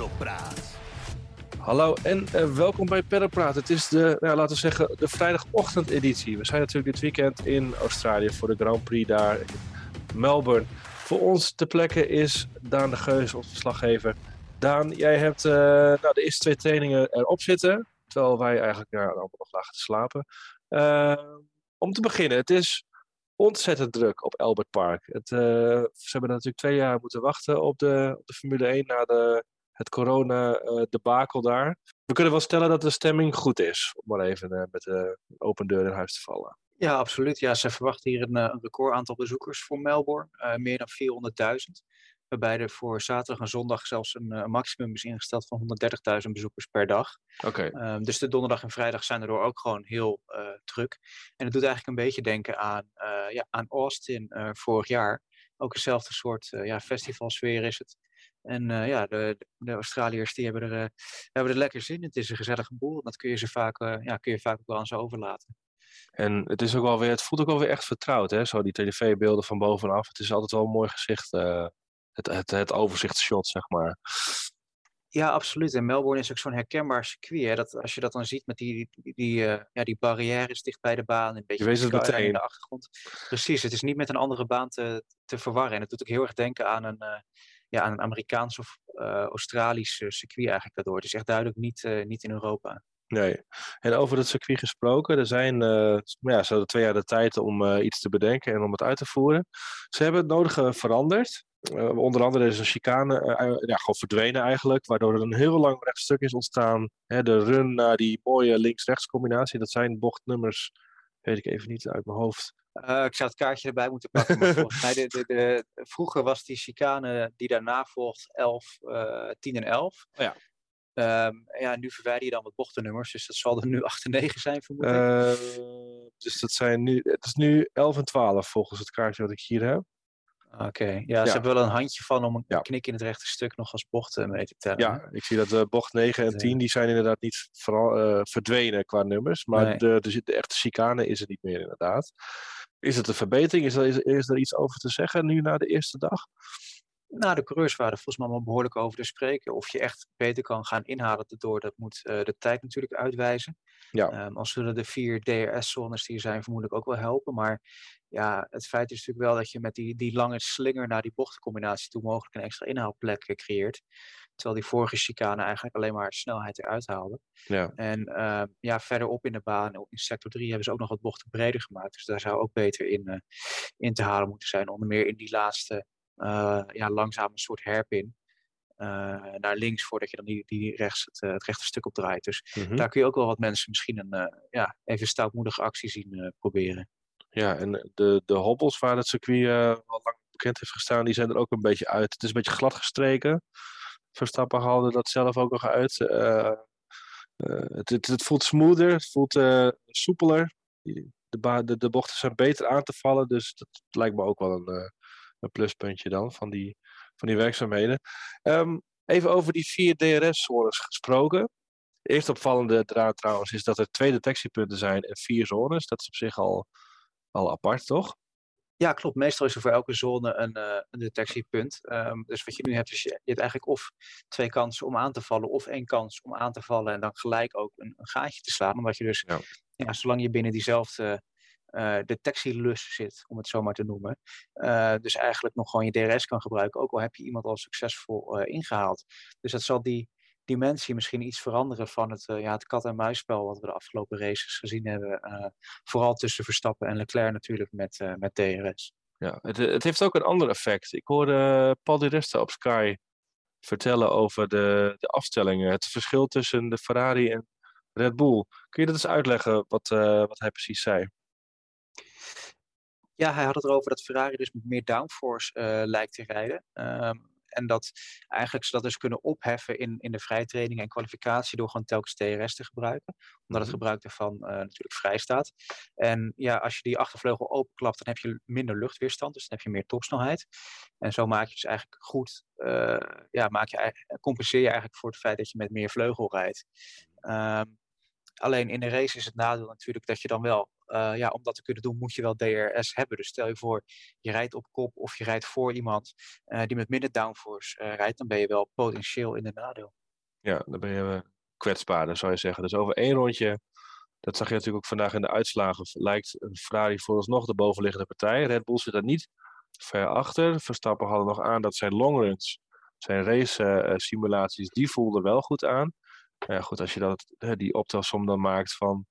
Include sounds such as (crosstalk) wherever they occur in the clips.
Peddelpraat. Hallo en uh, welkom bij Peddelpraat. Het is de, nou, laten we zeggen, de vrijdagochtendeditie. We zijn natuurlijk dit weekend in Australië voor de Grand Prix daar in Melbourne. Voor ons te plekke is Daan de Geus, onze verslaggever. Daan, jij hebt uh, nou, de eerste twee trainingen erop zitten. Terwijl wij eigenlijk allemaal nog lagen te slapen. Uh, om te beginnen, het is ontzettend druk op Albert Park. Het, ze hebben natuurlijk twee jaar moeten wachten op de, op de Formule 1 na de, het corona-debakel daar. We kunnen wel stellen dat de stemming goed is, om maar even uh, met de open deur in huis te vallen. Ja, absoluut. Ja, ze verwachten hier een, een record aantal bezoekers voor Melbourne. meer dan 400.000 waarbij er voor zaterdag en zondag zelfs een, maximum is ingesteld van 130.000 bezoekers per dag. Oké. Okay. Um, dus de donderdag en vrijdag zijn erdoor ook gewoon heel uh, druk. En het doet eigenlijk een beetje denken aan, ja, aan Austin vorig jaar. Ook eenzelfde soort ja, festivalsfeer is het. En ja, de, de Australiërs die hebben, er, hebben er lekker zin in. Het is een gezellige boel. Dat kun je, ze vaak, ja, kun je vaak ook wel aan ze overlaten. En het, is ook wel weer, het voelt ook wel weer echt vertrouwd, hè? Zo die tv-beelden van bovenaf. Het is altijd wel een mooi gezicht het, het, het overzichtsshot, zeg maar. Ja, absoluut. En Melbourne is ook zo'n herkenbaar circuit. Hè? Dat, als je dat dan ziet met die, die, die, uh, ja, die barrières dicht bij de baan. Een beetje je weet het meteen. in de achtergrond. Precies, het is niet met een andere baan te, te verwarren. En het doet ook heel erg denken aan een, uh, ja, aan een Amerikaans of uh, Australisch circuit eigenlijk daardoor. Het is echt duidelijk niet, niet in Europa. Nee. En over het circuit gesproken, er zijn, uh, ja, ze hadden twee jaar de tijd om iets te bedenken en om het uit te voeren. Ze hebben het nodige veranderd. Onder andere is een chicane ja, gewoon verdwenen eigenlijk, waardoor er een heel lang rechtstuk is ontstaan. Hè, de run naar die mooie links-rechts combinatie, dat zijn bochtnummers, weet ik even niet uit mijn hoofd. Uh, ik zou het kaartje erbij moeten pakken. Maar volgens mij, de, de, de, vroeger was die chicane die daarna volgt 11, uh, 10 en 11. Oh ja. Um, ja, nu verwijder je dan wat bochtennummers, dus dat zal er nu (laughs) 8 en 9 zijn, vermoed ik. Uh, dus dat zijn nu, het is nu 11 en 12 volgens het kaartje wat ik hier heb. Oké, okay. ja, ja, ze hebben wel een handje van om een ja. knik in het rechte stuk nog als bochten mee te tellen. Ja, ik zie dat uh, bocht 9 en 10, die zijn inderdaad niet vooral, uh, verdwenen qua nummers, maar nee. de, de, de, echte chicane is er niet meer inderdaad. Is het een verbetering? Is er, is, is er iets over te zeggen nu na de eerste dag? Nou, de coureurs waren er volgens mij allemaal behoorlijk over te spreken. Of je echt beter kan gaan inhalen daardoor, dat moet uh, de tijd natuurlijk uitwijzen. Ja. Um, als zullen de vier DRS-zones die er zijn vermoedelijk ook wel helpen. Maar ja, het feit is natuurlijk wel dat je met die, die lange slinger naar die bochtencombinatie toe mogelijk een extra inhaalplek creëert. Terwijl die vorige chicane eigenlijk alleen maar snelheid eruit haalde. Ja. En uh, ja, verderop in de baan, in sector 3, hebben ze ook nog wat bochten breder gemaakt. Dus daar zou ook beter in, uh, in te halen moeten zijn. Onder meer in die laatste uh, ja, langzaam een soort herpin. Uh, naar links voordat je dan die, die rechts het, het rechte stuk opdraait. Dus Mhm. daar kun je ook wel wat mensen misschien een ja, even stoutmoedige actie zien proberen. Ja, en de, de hobbels waar het circuit al lang bekend heeft gestaan, die zijn er ook een beetje uit. Het is een beetje glad gestreken. Verstappen haalde dat zelf ook nog uit. Het, het, het, voelt smoother, het voelt soepeler. De, de, bochten zijn beter aan te vallen, dus dat lijkt me ook wel een een pluspuntje dan van die, van die werkzaamheden. Um, even over die vier DRS-zones gesproken. De eerste opvallende draad trouwens is dat er twee detectiepunten zijn en vier zones. Dat is op zich al, al apart, toch? Ja, klopt. Meestal is er voor elke zone een, uh, een detectiepunt. Um, dus wat je nu hebt, is je, je hebt eigenlijk of twee kansen om aan te vallen, of één kans om aan te vallen en dan gelijk ook een, een gaatje te slaan. Omdat je dus, ja. Ja, zolang je binnen diezelfde uh, detectielus zit, om het zo maar te noemen. Uh, dus eigenlijk nog gewoon je DRS kan gebruiken, ook al heb je iemand al succesvol ingehaald. Dus dat zal die dimensie misschien iets veranderen van het, ja, het kat-en-muisspel wat we de afgelopen races gezien hebben. vooral tussen Verstappen en Leclerc natuurlijk met, met DRS. Ja, het, het, heeft ook een ander effect. Ik hoorde Paul Di Resta op Sky vertellen over de, de afstellingen. Het verschil tussen de Ferrari en Red Bull. Kun je dat eens uitleggen wat, wat hij precies zei? Ja, hij had het erover dat Ferrari dus met meer downforce uh, lijkt te rijden. Um, en dat eigenlijk ze dat dus kunnen opheffen in, in de vrijtraining en kwalificatie door gewoon telkens TRS te gebruiken. Omdat het gebruik daarvan uh, natuurlijk vrij staat. En ja, als je die achtervleugel openklapt, dan heb je minder luchtweerstand. Dus dan heb je meer topsnelheid. En zo maak je dus eigenlijk goed, uh, ja, maak je, compenseer je eigenlijk voor het feit dat je met meer vleugel rijdt. Um, alleen in de race is het nadeel natuurlijk dat je dan wel ja, om dat te kunnen doen, moet je wel DRS hebben. Dus stel je voor, je rijdt op kop of je rijdt voor iemand die met minder downforce rijdt, dan ben je wel potentieel in de nadeel. Ja, dan ben je kwetsbaarder, zou je zeggen. Dus over één rondje dat zag je natuurlijk ook vandaag in de uitslagen. Lijkt Ferrari vooralsnog de bovenliggende partij. Red Bull zit er niet ver achter. Verstappen hadden nog aan dat zijn longruns, zijn race simulaties, die voelden wel goed aan. Ja, goed, als je dat, die optelsom dan maakt van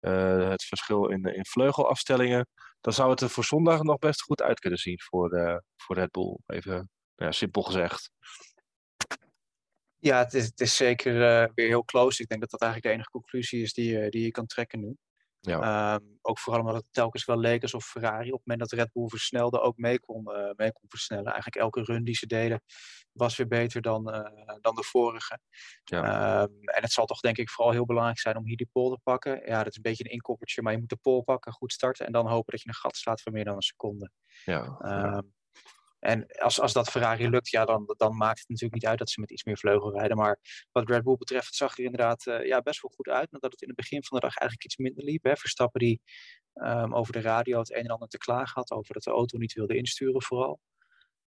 uh, het verschil in, in vleugelafstellingen, dan zou het er voor zondag nog best goed uit kunnen zien voor, uh, voor Red Bull. Even ja, simpel gezegd. Ja, het is, het is zeker uh, weer heel close. Ik denk dat dat eigenlijk de enige conclusie is die, die je kan trekken nu. Ja. Um, ook vooral omdat het telkens wel leek alsof Ferrari op het moment dat Red Bull versnelde ook mee kon, uh, mee kon versnellen. Eigenlijk elke run die ze deden was weer beter dan, dan de vorige. Ja. Um, en het zal toch denk ik vooral heel belangrijk zijn om hier die pole te pakken. Ja, dat is een beetje een inkoppertje, maar je moet de pole pakken, goed starten en dan hopen dat je een gat slaat van meer dan een seconde. Ja. Um, en als, als dat Ferrari lukt, ja, dan, dan maakt het natuurlijk niet uit dat ze met iets meer vleugel rijden. Maar wat Red Bull betreft, het zag er inderdaad uh, ja, best wel goed uit. Nadat het in het begin van de dag eigenlijk iets minder liep. Verstappen die um, over de radio het een en ander te klagen had. Over dat de auto niet wilde insturen vooral.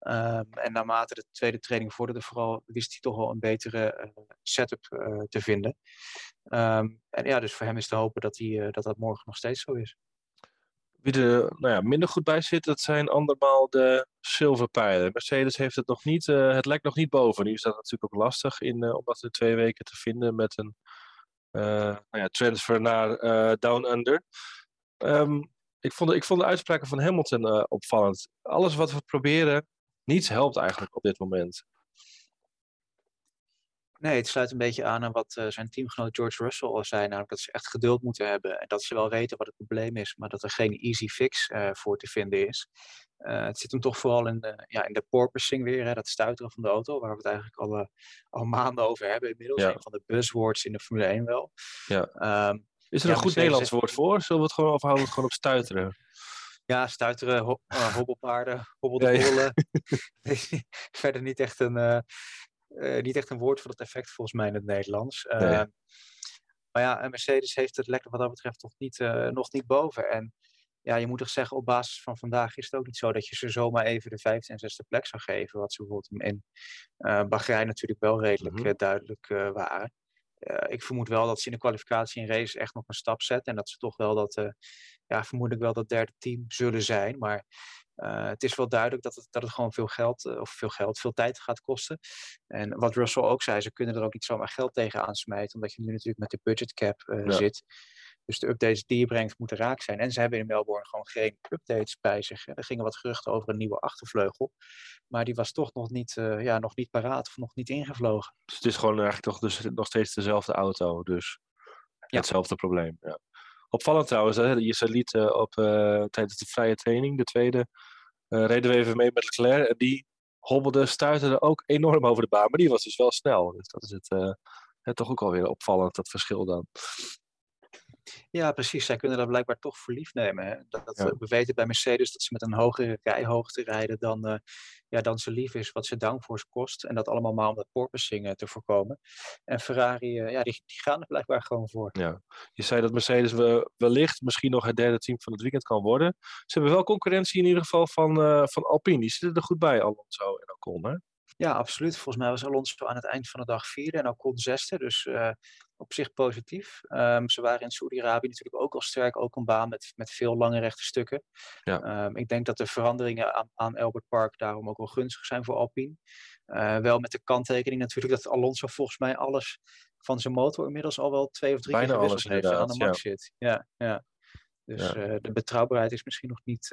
Um, en naarmate de tweede training vorderde vooral, wist hij toch wel een betere uh, setup uh, te vinden. Um, en ja, dus voor hem is te hopen dat, hij, dat dat morgen nog steeds zo is. Wie er nou ja, minder goed bij zit, dat zijn andermaal de zilverpijlen. Mercedes heeft het nog niet, uh, het lijkt nog niet boven. Nu is dat natuurlijk ook lastig in, uh, om dat in twee weken te vinden met een uh, nou ja, transfer naar Down Under. Um, ik, vond, ik vond de uitspraken van Hamilton opvallend. Alles wat we proberen, niets helpt eigenlijk op dit moment. Nee, het sluit een beetje aan aan wat uh, zijn teamgenoot George Russell al zei. Namelijk dat ze echt geduld moeten hebben. En dat ze wel weten wat het probleem is, maar dat er geen easy fix uh, voor te vinden is. Uh, het zit hem toch vooral in de, ja, in de porpoising weer, hè, dat stuiteren van de auto, waar we het eigenlijk al, al maanden over hebben inmiddels. Ja. Een van de buzzwords in de Formule 1 wel. Ja. Um, is er een goed Nederlands woord voor? Zullen we het gewoon afhouden gewoon op stuiteren? Ja, stuiteren, ho hobbelpaarden, hobbeldebollen. Ja, (laughs) Verder niet echt een uh, niet echt een woord voor dat effect volgens mij in het Nederlands. Uh, Maar ja, Mercedes heeft het lekker wat dat betreft nog niet, uh, nog niet boven. En ja, je moet toch zeggen, op basis van vandaag is het ook niet zo dat je ze zomaar even de vijfde en zesde plek zou geven. Wat ze bijvoorbeeld in Bahrein natuurlijk wel redelijk mm -hmm. duidelijk waren. ik vermoed wel dat ze in de kwalificatie en race echt nog een stap zetten. En dat ze toch wel dat, ja, vermoedelijk wel dat derde team zullen zijn. Maar uh, het is wel duidelijk dat het, dat het gewoon veel geld, uh, of veel geld, veel tijd gaat kosten. En wat Russell ook zei, ze kunnen er ook niet zomaar geld tegen aansmijten, omdat je nu natuurlijk met de budget cap uh, ja. zit. Dus de updates die je brengt moeten raak zijn. En ze hebben in Melbourne gewoon geen updates bij zich. Er gingen wat geruchten over een nieuwe achtervleugel. Maar die was toch nog niet, ja, nog niet paraat of nog niet ingevlogen. Dus het is gewoon eigenlijk toch dus nog steeds dezelfde auto. Dus ja. hetzelfde probleem. Ja. Opvallend trouwens, hè? je liet op, tijdens de vrije training, de tweede, reden we even mee met Leclerc. En die hobbelde, stuiterde ook enorm over de baan. Maar die was dus wel snel. Dus dat is het, het toch ook alweer opvallend, dat verschil dan. Ja, precies. Zij kunnen dat blijkbaar toch voor lief nemen. Hè? Dat, ja. We weten bij Mercedes dat ze met een hogere rijhoogte rijden dan, uh, ja, dan ze lief is wat ze downforce kost. En dat allemaal maar om dat porpoising uh, te voorkomen. En Ferrari, uh, ja, die, die, gaan er blijkbaar gewoon voor. Ja. Je zei dat Mercedes we, wellicht misschien nog het derde team van het weekend kan worden. Ze hebben wel concurrentie in ieder geval van, van Alpine. Die zitten er goed bij, Alonso en Ocon, hè? Ja, absoluut. Volgens mij was Alonso aan het eind van de dag vierde en Ocon zesde. Dus uh, op zich positief. Um, ze waren in Saoedi-Arabië natuurlijk ook al sterk. Ook een baan met, met veel lange rechte stukken. Ja. Um, ik denk dat de veranderingen aan, aan, Albert Park daarom ook wel gunstig zijn voor Alpine. Uh, wel met de kanttekening natuurlijk dat Alonso volgens mij alles van zijn motor inmiddels al wel twee of drie Bijna keer gewisseld heeft aan de max ja. zit. Ja, ja. Dus ja. Uh, de betrouwbaarheid is misschien nog niet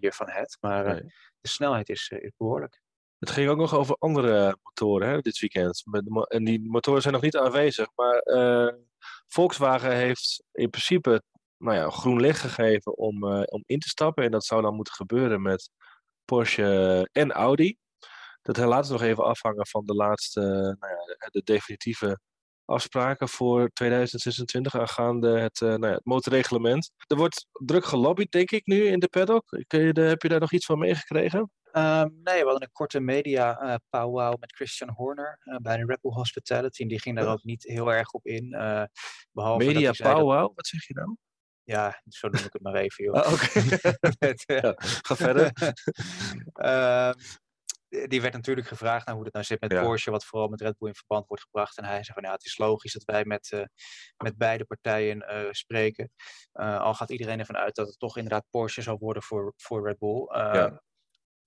je van het. Maar nee. de snelheid is, is behoorlijk. Het ging ook nog over andere motoren hè, dit weekend. En die motoren zijn nog niet aanwezig. Maar uh, Volkswagen heeft in principe nou ja, groen licht gegeven om, uh, om in te stappen. En dat zou dan moeten gebeuren met Porsche en Audi. Dat laten we nog even afhangen van de laatste, nou ja, de definitieve afspraken voor 2026 aangaande het, uh, nou ja, het motorreglement. Er wordt druk gelobbyd, denk ik, nu in de paddock. Je heb je daar nog iets van meegekregen? Um, nee, we hadden een korte media uh, powwow met Christian Horner uh, bij de Red Bull Hospitality. En die ging daar ook niet heel erg op in. Uh, behalve media powwow, wat zeg je nou? Ja, zo noem ik het maar even, joh. Ah, Oké, (laughs) Met, eh, ja, ga verder. (laughs) Ehm, die werd natuurlijk gevraagd naar hoe het nou zit met Ja. Porsche, wat vooral met Red Bull in verband wordt gebracht. En hij zei van ja, het is logisch dat wij met, eh, met beide partijen eh, spreken. Eh, al gaat iedereen ervan uit dat het toch inderdaad Porsche zal worden voor, voor Red Bull. Eh, Ja.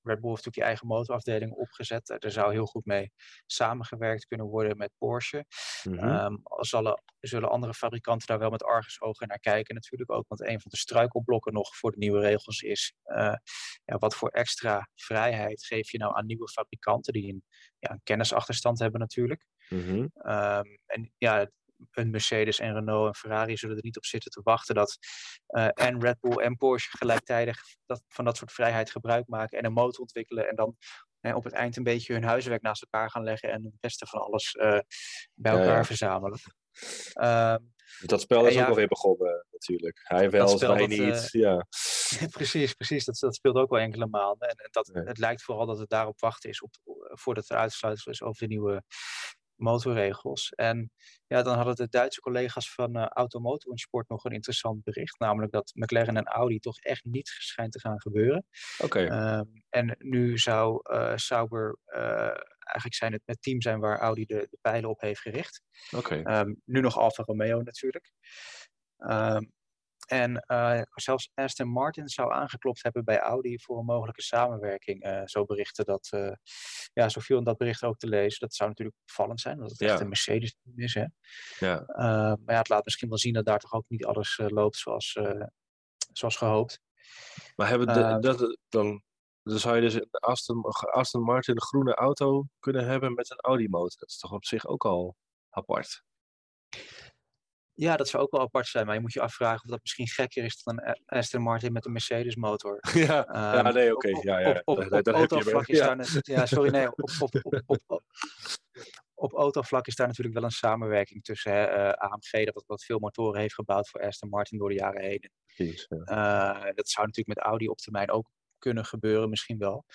Red Bull heeft natuurlijk die eigen motorafdeling opgezet. Eh, Er zou heel goed mee samengewerkt kunnen worden met Porsche. Mhm. Ehm, zullen andere fabrikanten daar wel met argusogen naar kijken natuurlijk ook. Want een van de struikelblokken nog voor de nieuwe regels is... eh, ja, wat voor extra vrijheid geef je nou aan nieuwe fabrikanten... die een, ja, een kennisachterstand hebben natuurlijk. Mhm. Ehm, en ja, een Mercedes en Renault en Ferrari zullen er niet op zitten te wachten... dat eh, en Red Bull en Porsche gelijktijdig dat, van dat soort vrijheid gebruik maken... en een motor ontwikkelen en dan... hè, op het eind een beetje hun huiswerk naast elkaar gaan leggen en het beste van alles eh, bij elkaar ja. verzamelen. Ehm, Dat spel is ja, ook alweer begonnen, natuurlijk. Hij wel, spel, wij dat, niet. eh, ja. (laughs) precies, precies. Dat, dat speelt ook wel enkele maanden. En, en dat, het lijkt vooral dat het daarop wachten is op, voordat er uitsluitsel is over de nieuwe motorregels. En ja, dan hadden de Duitse collega's van eh Automoto en Sport nog een interessant bericht. Namelijk dat McLaren en Audi toch echt niet schijnt te gaan gebeuren. Oké, Ehm, en nu zou eh Sauber eh, eigenlijk zijn het het team zijn waar Audi de, de pijlen op heeft gericht. oké. Ehm, nu nog Alfa Romeo natuurlijk. Ehm, en eh, zelfs Aston Martin zou aangeklopt hebben bij Audi voor een mogelijke samenwerking. eh, zo berichten dat, eh, ja, zo viel in dat bericht ook te lezen. Dat zou natuurlijk opvallend zijn, omdat het echt Ja. een Mercedes is. Hè? Ja. Maar ja, het laat misschien wel zien dat daar toch ook niet alles loopt zoals, zoals gehoopt. Maar hebben de, dat, dan, dan zou je dus een Aston, Aston Martin een groene auto kunnen hebben met een Audi motor. Dat is toch op zich ook al apart. Ja, dat zou ook wel apart zijn, maar je moet je afvragen of dat misschien gekker is dan een Aston Martin met een Mercedes motor. (laughs) ja, ja, Ehm, nee, oké. op- Ja, ja, op- op- op autovlak is Ja. daar net- Ja, sorry, nee. (laughs) Op, op, op, op, op, op autovlak is daar natuurlijk wel een samenwerking tussen hè, eh, AMG, dat wat, veel motoren heeft gebouwd voor Aston Martin door de jaren heen. Precies. Eh, dat zou natuurlijk met Audi op termijn ook kunnen gebeuren, misschien wel.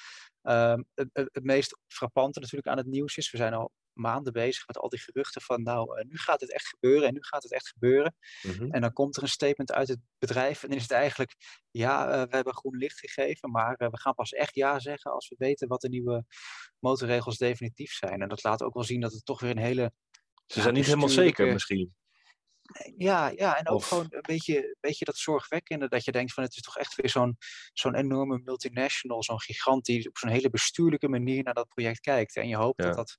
Ehm, het, het meest frappante natuurlijk aan het nieuws is, we zijn al maanden bezig met al die geruchten van nou, eh, nu gaat het echt gebeuren en nu gaat het echt gebeuren. Mhm. En dan komt er een statement uit het bedrijf en dan is het eigenlijk, ja, eh, we hebben groen licht gegeven, maar eh, we gaan pas echt ja zeggen als we weten wat de nieuwe motorregels definitief zijn. En dat laat ook wel zien dat het toch weer een hele Ze zijn niet helemaal zeker misschien. ja, ja, en ook Of- gewoon een beetje, een beetje dat zorgwekkende. Dat je denkt van het is toch echt weer zo'n zo'n enorme multinational, zo'n gigant die op zo'n hele bestuurlijke manier naar dat project kijkt. En je hoopt Ja. dat dat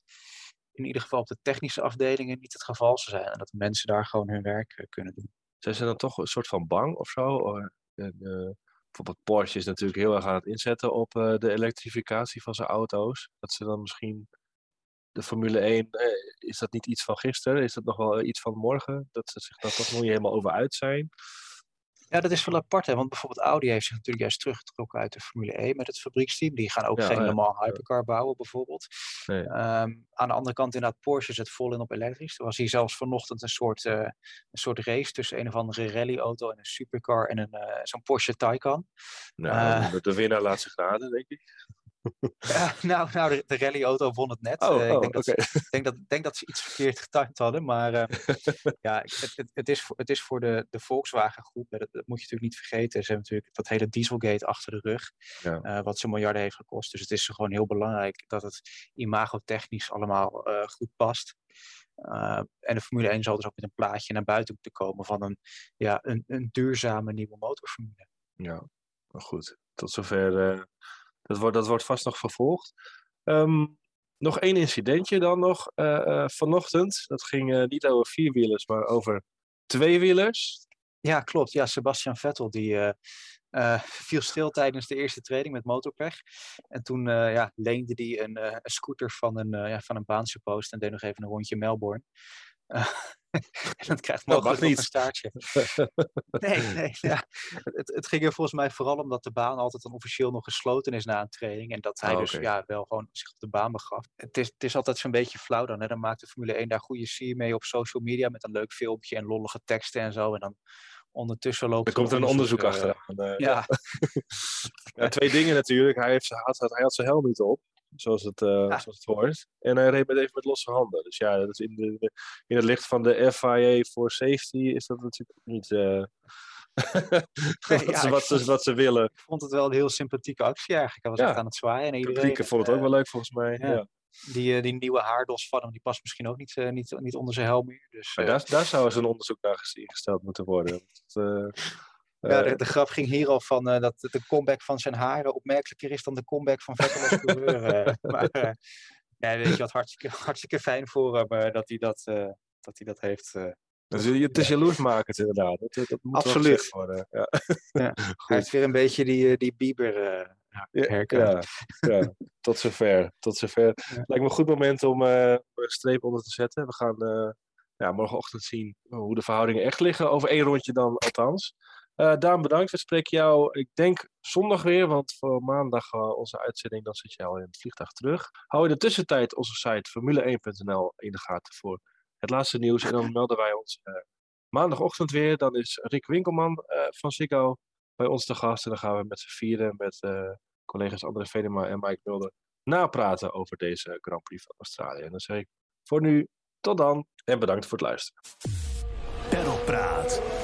in ieder geval op de technische afdelingen niet het geval zal zijn. En dat mensen daar gewoon hun werk eh, kunnen doen. Zijn ze dan toch een soort van bang of zo? Eh, eh, bijvoorbeeld Porsche is natuurlijk heel erg aan het inzetten op eh, de elektrificatie van zijn auto's. Dat ze dan misschien de Formule 1, eh, is dat niet iets van gisteren? Is dat nog wel iets van morgen? Dat ze zich daar toch nog niet helemaal over uit zijn? Ja, dat is wel apart, hè? want bijvoorbeeld Audi heeft zich natuurlijk juist teruggetrokken uit de Formule 1 met het fabrieksteam. Die gaan ook Ja, geen ja. normaal hypercar bouwen, bijvoorbeeld. Nee. Ehm, aan de andere kant, inderdaad, Porsche zet vol in op elektrisch. Er was hier zelfs vanochtend een soort, eh, een soort race tussen een of andere rallyauto en een supercar en een, eh, zo'n Porsche Taycan. Nou, Eh. de, de winnaar laat zich raden, denk ik. Ja, (laughs) nou, nou, de, de rallyauto won het net. Oh, Eh, ik oh, denk, dat ze, ik denk, dat, ik denk dat ze iets verkeerd getimed hadden. Maar eh, (laughs) ja, het, het, het is voor, het is voor de, de Volkswagen groep, dat, dat moet je natuurlijk niet vergeten. Ze hebben natuurlijk dat hele Dieselgate achter de rug, Ja. eh, wat ze miljarden heeft gekost. Dus het is gewoon heel belangrijk dat het imagotechnisch allemaal goed past. En de Formule 1 zal dus ook met een plaatje naar buiten moeten komen van een, ja, een, een duurzame nieuwe motorformule. Ja, maar goed. Tot zover. Dat, wordt, dat wordt vast nog vervolgd. Ehm, nog één incidentje dan nog eh, eh, vanochtend. Dat ging eh, niet over vierwielers, maar over tweewielers. Ja, klopt. Ja, Sebastian Vettel die viel stil tijdens de eerste training met motorpech. En toen ja, leende hij een, een scooter van een, ja, van een baansuppost en deed nog even een rondje Melbourne. (laughs) En dat krijgt Dat mogelijk nog niet. een staartje. (laughs) Nee, nee. Ja. Het, het ging er volgens mij vooral om dat de baan altijd dan officieel nog gesloten is na een training. En dat hij Oh, dus ja, wel gewoon zich op de baan begaf. Het is, het is altijd zo'n beetje flauw dan. Hè? Dan maakt de Formule 1 daar goede sier mee op social media. Met een leuk filmpje en lollige teksten en zo. En dan ondertussen loopt Er komt er een onderzoek eh, achteraan. eh, ja, (laughs) ja, twee dingen natuurlijk. Hij, heeft, zijn- had, hij had zijn helm niet op, zoals het, Ja. zoals het hoort. En hij reed met even met losse handen. Dus ja, dat is in, de, in het licht van de FIA voor safety is dat natuurlijk niet, eh, (laughs) (laughs) wat, ja, ze, wat willen. Ik vond het wel een heel sympathieke actie eigenlijk. Hij was Ja. echt aan het zwaaien. En De iedereen, publiek vond het ook eh, wel leuk volgens mij. ja. Die, die nieuwe haardos van hem, die past misschien ook niet, niet, niet onder zijn helm meer. Dus, daar, daar zou eens een onderzoek naar ges- ingesteld moeten worden. Want, ja, eh, de, de grap ging hier al van eh, dat de comeback van zijn haren opmerkelijker is dan de comeback van Vettel als coureur. eh. (laughs) maar eh, ja, weet je wat, hartstikke, hartstikke fijn voor hem dat, hij dat, dat hij dat heeft. dus je- het is jaloersmakend inderdaad. Dat, dat moet Absoluut. worden. Ja. Ja. (laughs) Hij heeft weer een beetje die, die Bieber eh Ja, tot zover. Tot zover. (laughs) Lijkt me een goed moment om een streep onder te zetten. We gaan ja, morgenochtend zien hoe de verhoudingen echt liggen. Over één rondje dan althans. Eh Daan, bedankt. We spreken jou, ik denk, zondag weer. Want voor maandag eh, onze uitzending, dan zit je al in het vliegtuig terug. Hou in de tussentijd onze site formule1.nl in de gaten voor het laatste nieuws. En dan melden wij ons eh, maandagochtend weer. Dan is Rick Winkelman van Ziggo bij ons te gast. En dan gaan we met z'n vieren met collega's André Venema en Mike Mulder napraten over deze Grand Prix van Australië. En dan zeg ik voor nu tot dan en bedankt voor het luisteren. Perlpraat.